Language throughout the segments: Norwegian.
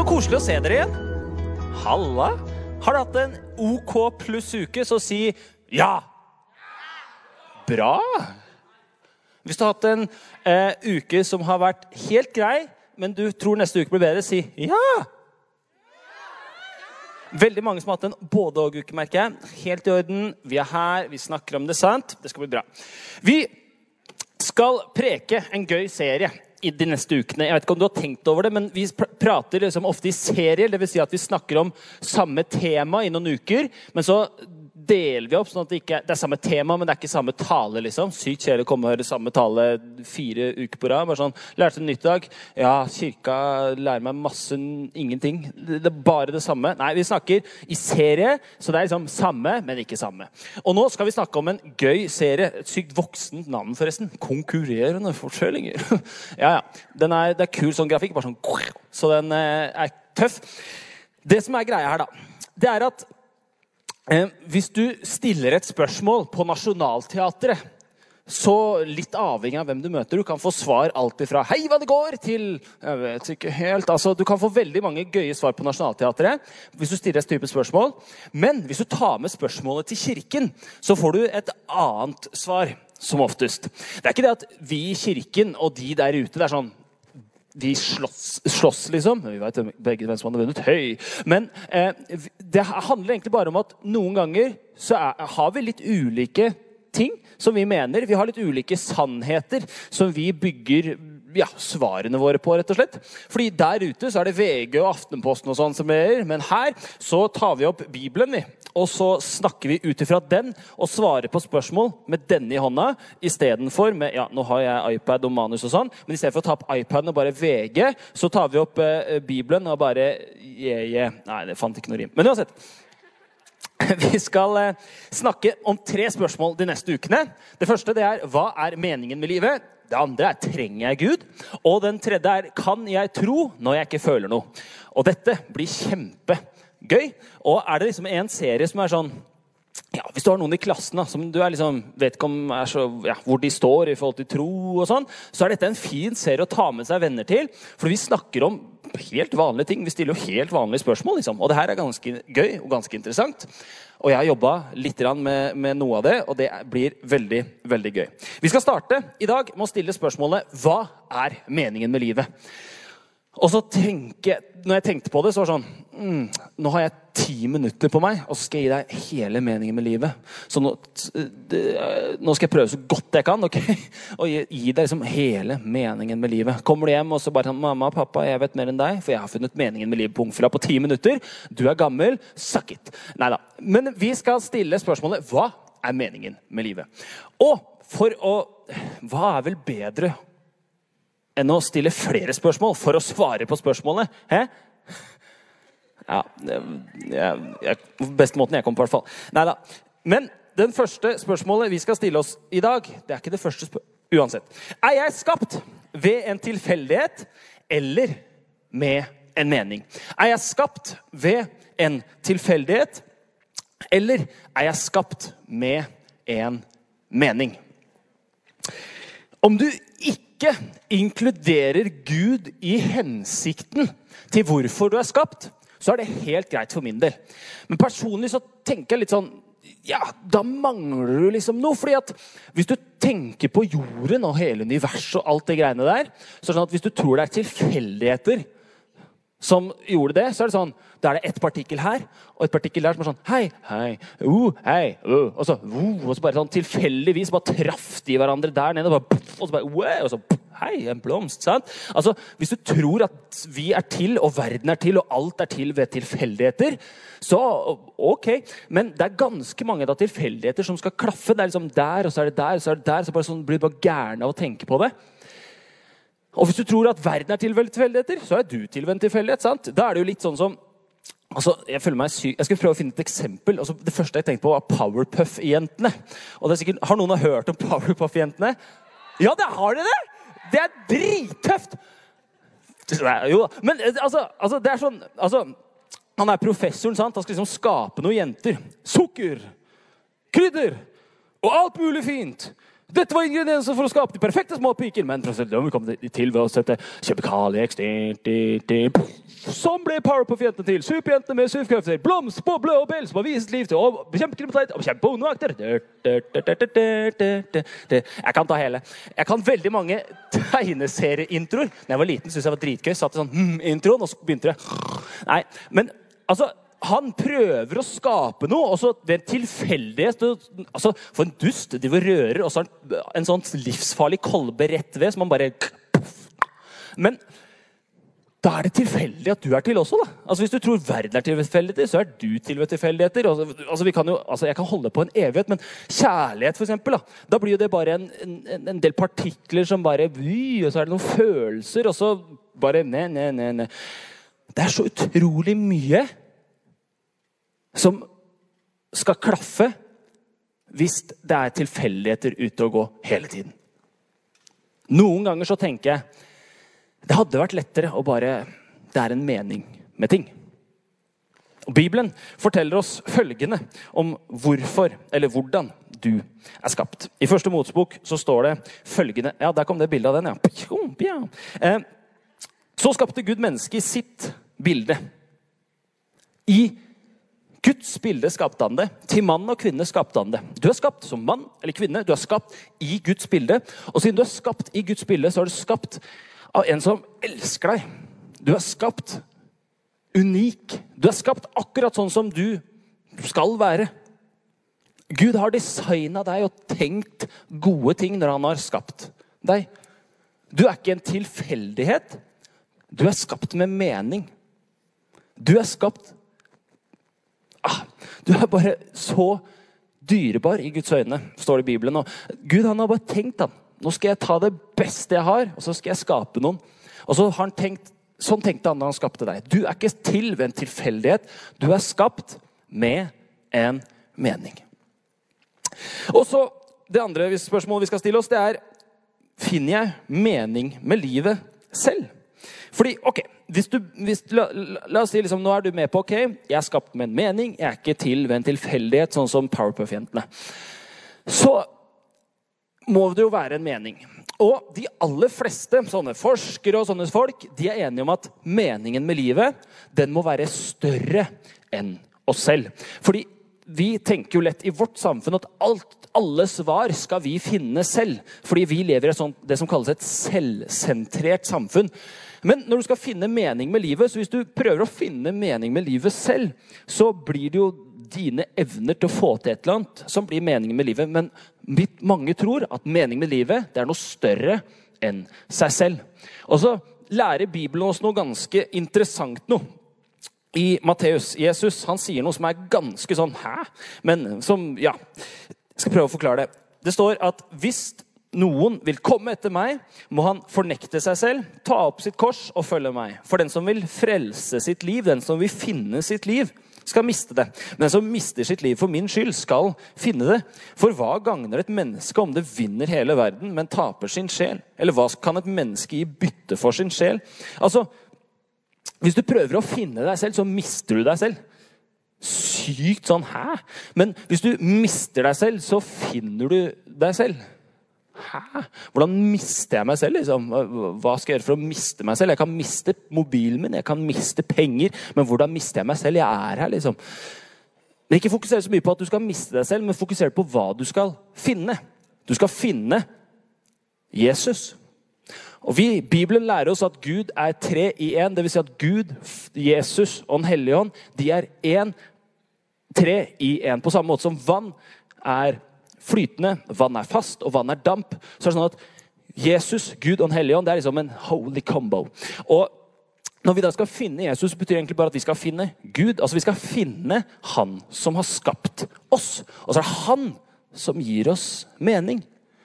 Så koselig å se dere igjen. Halla. Har du hatt en OK pluss uke, så si ja. Bra. Hvis du har hatt en eh, uke som har vært helt grei, men du tror neste uke blir bedre, si ja. Veldig mange som har hatt en både-og-uke, merker jeg. Helt i orden. Vi er her, vi snakker om det, sant? Det skal bli bra. Vi skal preke en gøy serie i de neste ukene. Jeg vet ikke om du har tenkt over det, men Vi pr- prater liksom ofte i serier. Dvs. Si at vi snakker om samme tema i noen uker. Men så deler vi opp sånn at det ikke det er samme tema, men det er ikke samme tale. liksom. Sykt kjedelig å komme og høre samme tale fire uker på rad. Bare sånn, Lærte en nytt dag. Ja, kirka lærer meg masse ingenting. Det det er bare det samme. Nei, vi snakker i serie, så det er liksom samme, men ikke samme. Og nå skal vi snakke om en gøy serie. Et sykt voksent navn, forresten. Konkurrerende fortellinger. ja, ja. Er, det er kul sånn grafikk. bare sånn, Så den eh, er tøff. Det som er greia her, da, det er at hvis du stiller et spørsmål på Nationaltheatret, så litt avhengig av hvem du møter, du kan få svar alt ifra 'hei, hva det går' til jeg vet ikke helt. Altså, du kan få veldig mange gøye svar på Nationaltheatret hvis du stiller et type spørsmål. Men hvis du tar med spørsmålet til kirken, så får du et annet svar. Som oftest. Det er ikke det at vi i kirken og de der ute det er sånn vi slåss, slåss, liksom. Vi vet begge hvem som hadde vunnet. Høy. Men eh, det handler egentlig bare om at noen ganger så er, har vi litt ulike ting som vi mener. Vi har litt ulike sannheter som vi bygger ja, svarene våre på, rett og slett. Fordi der ute så er det VG og Aftenposten og sånn som gjør, men her så tar vi opp Bibelen, vi. Og så snakker vi ut ifra den og svarer på spørsmål med denne i hånda istedenfor med Ja, nå har jeg iPad og manus og sånn, men istedenfor å ta opp iPaden og bare VG, så tar vi opp eh, Bibelen og bare yeah, yeah. Nei, det fant ikke noe rim. Men uansett. Vi skal eh, snakke om tre spørsmål de neste ukene. Det første det er hva er meningen med livet? Det andre er trenger jeg Gud? Og den tredje er kan jeg tro når jeg ikke føler noe? Og dette blir kjempegøy. Og er det liksom en serie som er sånn ja, Hvis du har noen i klassen da, som du liksom, vet ikke om er så, ja, hvor de står i forhold til tro, og sånn, så er dette en fin serie å ta med seg venner til. For vi snakker om helt vanlige ting. Vi stiller jo helt vanlige spørsmål. Liksom. Og det her er ganske gøy og ganske interessant. Og jeg har jobba litt med, med noe av det, og det blir veldig veldig gøy. Vi skal starte i dag med å stille spørsmålet hva er meningen med livet? Og så tenke, når jeg tenkte på det, så var det sånn mm, Nå har jeg ti minutter på meg, og så skal jeg gi deg hele meningen med livet. Så nå, det, nå skal jeg prøve så godt jeg kan ok? og gi, gi deg liksom hele meningen med livet. Kommer du hjem og så bare sånn 'Mamma, pappa, jeg vet mer enn deg, for jeg har funnet meningen med livet på Ungfra på ti minutter.' Du er gammel. Suck it. Nei da. Men vi skal stille spørsmålet hva er meningen med livet? Og for å Hva er vel bedre enn å stille flere spørsmål for å svare på spørsmålet. Hæ? Ja, jeg, jeg, Beste måten jeg kom på, i hvert fall. Nei da. Men den første spørsmålet vi skal stille oss i dag, det er ikke det første spørsmålet. Uansett. Er jeg skapt ved en tilfeldighet eller med en mening? Er jeg skapt ved en tilfeldighet eller er jeg skapt med en mening? Om du ikke inkluderer Gud i hensikten til hvorfor du er skapt, så er det helt greit for min del. Men personlig så tenker jeg litt sånn ja, da mangler du liksom noe. fordi at hvis du tenker på jorden og hele universet og alt det greiene der, så er det sånn at hvis du tror det er tilfeldigheter som gjorde det, så er det sånn Da er det ett partikkel her og et partikkel der som er sånn Hei, hei, uh, hei, uh, og så, uh, og så bare sånn tilfeldigvis bare traff de hverandre der nede. Og, bare, og så bare uh, og så Hei, en blomst. sant? Altså, Hvis du tror at vi er til, og verden er til, og alt er til ved tilfeldigheter, så ok. Men det er ganske mange da tilfeldigheter som skal klaffe. Det er liksom der, og så er det der, og så er det der. Så bare sånn, blir du bare gæren av å tenke på det. Og hvis du tror at verden er tilvendt tilfeldigheter, så er du til ved tilfeldighet. sant? Da er det jo litt sånn som Altså, Jeg føler meg syk. Jeg skal prøve å finne et eksempel. Altså, det første jeg tenkte på, var Powerpuff-jentene. Og er sikkert, Har noen hørt om Powerpuff-jentene? Ja, det har dere det! Er drittøft! Jo, da. men altså, altså, det er sånn altså, Han er professoren, sant? Han skal liksom skape noen jenter. Sukker, krydder og alt mulig fint. Dette var ingredienser for å skape de perfekte små piker. Men vi kom til ved å sette kjemikalier Sånn ble Powerpuff-jentene til. Superjentene med superkrefter. Blomst, boble og bell som har vist liv til å bekjempe kriminalitet og bekjempe ondevakter. Jeg kan ta hele. Jeg kan veldig mange tegneserieintroer. Da jeg var liten, syntes jeg var dritgøy. Satt i sånn mm, introen, og så begynte det. Nei, men altså han prøver å skape noe, og så ved en tilfeldighet altså, For en dust! De rører, og så en sånn livsfarlig kolbe rett ved, som han bare Men da er det tilfeldig at du er til også. da. Altså Hvis du tror verden er tilfeldig, så er du til ved tilfeldigheter. Altså, altså, vi kan jo, altså Jeg kan holde på en evighet, men kjærlighet, for eksempel, da, da blir jo det bare en, en, en del partikler som bare vy, Og så er det noen følelser, og så bare ne, ne, ne, ne. Det er så utrolig mye som skal klaffe hvis det er tilfeldigheter ute og gå hele tiden. Noen ganger så tenker jeg det hadde vært lettere å bare Det er en mening med ting. Og Bibelen forteller oss følgende om hvorfor, eller hvordan, du er skapt. I første Motsbok så står det følgende Ja, der kom det bildet av den, ja. Eh, så skapte Gud mennesket i sitt bilde. I Guds bilde skapte han det. Til mann og kvinne skapte han det. Du er skapt som mann eller kvinne. Du er skapt i Guds bilde. Og siden du er skapt i Guds bilde, så er du skapt av en som elsker deg. Du er skapt unik. Du er skapt akkurat sånn som du skal være. Gud har designa deg og tenkt gode ting når han har skapt deg. Du er ikke en tilfeldighet. Du er skapt med mening. Du er skapt Du er bare så dyrebar i Guds øyne, står det i Bibelen. Og Gud han har bare tenkt han, nå skal jeg ta det beste jeg har, og så skal jeg skape noen. Og så har han tenkt, Sånn tenkte han da han skapte deg. Du er ikke til ved en tilfeldighet. Du er skapt med en mening. Og så Det andre spørsmålet vi skal stille oss, det er Finner jeg mening med livet selv? Fordi, ok, hvis du, hvis, la, la, oss si liksom, nå er du med på ok, jeg er skapt med en mening. Jeg er ikke til ved en tilfeldighet, sånn som Powerpuff-jentene. Så må det jo være en mening. Og de aller fleste sånne forskere og sånne folk, de er enige om at meningen med livet den må være større enn oss selv. Fordi vi tenker jo lett i vårt samfunn at alt, alle svar skal vi finne selv. Fordi vi lever i sånt, det som kalles et selvsentrert samfunn. Men når du skal finne mening med livet, så hvis du prøver å finne mening med livet selv, så blir det jo dine evner til å få til et eller annet som blir meningen med livet. Men mange tror at mening med livet det er noe større enn seg selv. Og så lærer Bibelen oss noe ganske interessant nå. I Matteus, Jesus han sier noe som er ganske sånn Hæ? Men som Ja. Jeg skal prøve å forklare det. Det står at hvis noen vil komme etter meg, må han fornekte seg selv, ta opp sitt kors og følge meg. For den som vil frelse sitt liv, den som vil finne sitt liv, skal miste det. Men den som mister sitt liv for min skyld, skal finne det. For hva gagner et menneske om det vinner hele verden, men taper sin sjel? Eller hva kan et menneske gi bytte for sin sjel? Altså, Hvis du prøver å finne deg selv, så mister du deg selv. Sykt sånn Hæ? Men hvis du mister deg selv, så finner du deg selv. Hæ? Hvordan mister jeg meg selv? Liksom? Hva skal jeg gjøre for å miste meg selv? Jeg kan miste mobilen min, jeg kan miste penger, men hvordan mister jeg meg selv? Jeg er her, liksom. Men ikke fokuser så mye på at du skal miste deg selv, men fokuser på hva du skal finne. Du skal finne Jesus. Og vi, Bibelen lærer oss at Gud er tre i én. Dvs. Si at Gud, Jesus og Den hellige ånd de er én, tre i én. På samme måte som vann er flytende, vann er fast, og vann er damp. Så er det sånn at Jesus, Gud og Den hellige ånd det er liksom en holy combo. Og når vi da skal finne Jesus, betyr det egentlig bare at vi skal finne Gud. Altså Vi skal finne Han som har skapt oss. Og så er det Han som gir oss mening.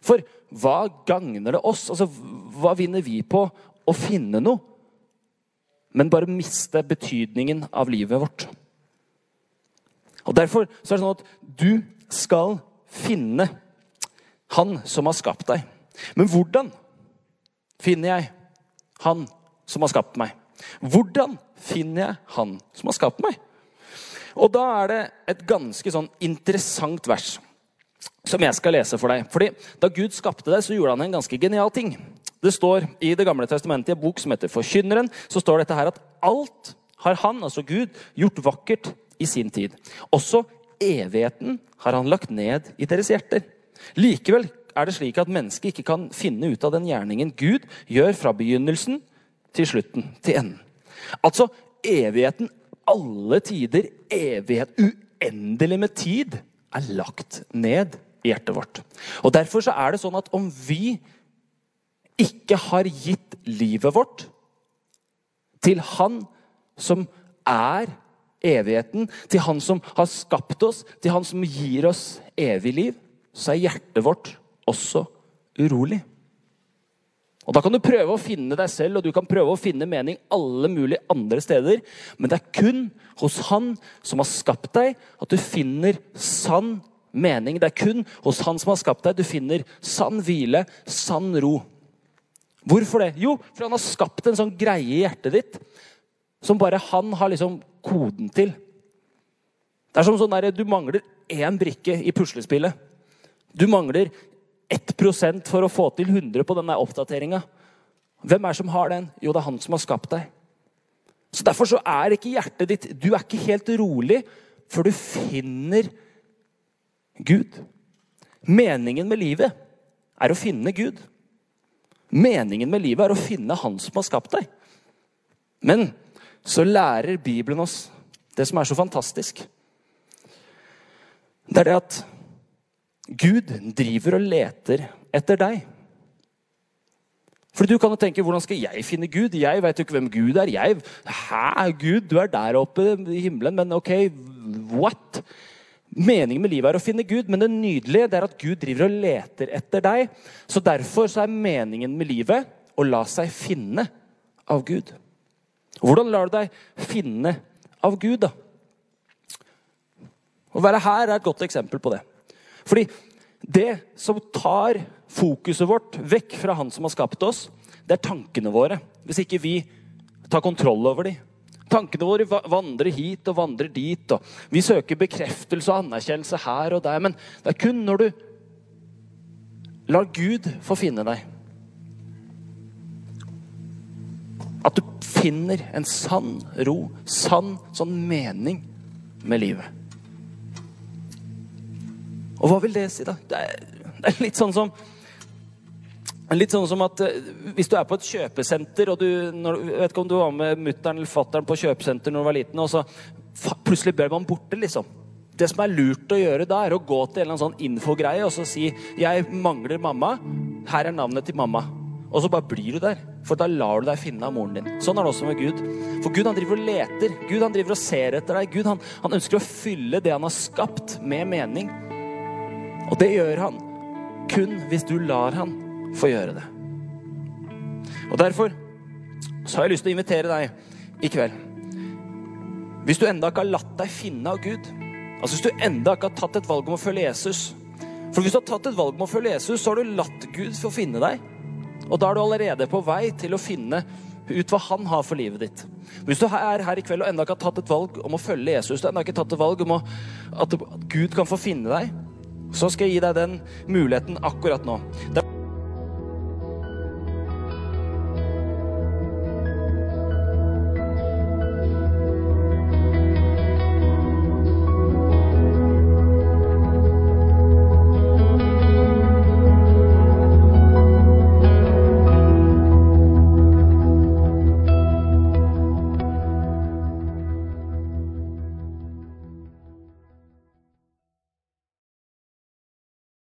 For hva gagner det oss? Altså, Hva vinner vi på å finne noe, men bare miste betydningen av livet vårt? Og Derfor så er det sånn at du skal finne han som har skapt deg. Men hvordan finner jeg han som har skapt meg? Hvordan finner jeg han som har skapt meg? Og da er det et ganske sånn interessant vers. som jeg skal lese for deg. Fordi Da Gud skapte deg, så gjorde han en ganske genial ting. Det står I Det gamle testamentet, i en bok som heter Forkynneren, så står dette her at alt har han, altså Gud, gjort vakkert i sin tid. Også evigheten har han lagt ned i deres hjerter. Likevel er det slik at mennesket ikke kan finne ut av den gjerningen Gud gjør fra begynnelsen til slutten, til enden. Altså evigheten, alle tider, evighet, uendelig med tid, er lagt ned i hjertet vårt. Og Derfor så er det sånn at om vi ikke har gitt livet vårt til Han som er evigheten, til Han som har skapt oss, til Han som gir oss evig liv, så er hjertet vårt også urolig. Og Da kan du prøve å finne deg selv og du kan prøve å finne mening alle mulige andre steder. Men det er kun hos Han som har skapt deg, at du finner sann mening. Det er kun hos Han som har skapt deg, du finner sann hvile, sann ro. Hvorfor det? Jo, for han har skapt en sånn greie i hjertet ditt som bare han har liksom koden til. Det er som sånn der, Du mangler én brikke i puslespillet. Du mangler 1% for å få til 100 på denne oppdateringa. Hvem er det som har den? Jo, det er han som har skapt deg. Så Derfor så er ikke hjertet ditt Du er ikke helt rolig før du finner Gud. Meningen med livet er å finne Gud. Meningen med livet er å finne Han som har skapt deg. Men så lærer Bibelen oss det som er så fantastisk. Det er det at Gud driver og leter etter deg. For du kan jo tenke, Hvordan skal jeg finne Gud? Jeg vet jo ikke hvem Gud er. Jeg, Hæ, Gud, du er der oppe i himmelen, men ok, what? Meningen med livet er å finne Gud, men det nydelige det er at Gud driver og leter etter deg. Så Derfor så er meningen med livet å la seg finne av Gud. Hvordan lar du deg finne av Gud, da? Å være her er et godt eksempel på det. Fordi det som tar fokuset vårt vekk fra Han som har skapt oss, det er tankene våre. Hvis ikke vi tar kontroll over dem. Tankene våre vandrer hit og vandrer dit. og Vi søker bekreftelse og anerkjennelse her og der. Men det er kun når du lar Gud få finne deg, at du finner en sann ro, sann sånn mening med livet. Og hva vil det si, da? Det er, det er litt sånn som Litt sånn som at uh, Hvis du er på et kjøpesenter, og du når, vet ikke om du var med mutter'n eller fatter'n på kjøpesenter når du var liten, og så plutselig ble man borte, liksom. Det som er lurt å gjøre da, er å gå til en eller annen sånn infogreie og så si 'Jeg mangler mamma. Her er navnet til mamma.' Og så bare blir du der. For da lar du deg finne av moren din. Sånn er det også med Gud. For Gud han driver og leter. Gud han driver og ser etter deg. Gud han, han ønsker å fylle det han har skapt, med mening. Og det gjør han kun hvis du lar han få gjøre det. Og Derfor så har jeg lyst til å invitere deg i kveld. Hvis du enda ikke har latt deg finne av Gud, altså hvis du enda ikke har tatt et valg om å følge Jesus For hvis du har tatt et valg om å følge Jesus, så har du latt Gud få finne deg. Og da er du allerede på vei til å finne ut hva han har for livet ditt. Hvis du er her i kveld og enda ikke har tatt et valg om å følge Jesus, du har enda ikke tatt et valg om å, at Gud kan få finne deg, så skal jeg gi deg den muligheten akkurat nå. Det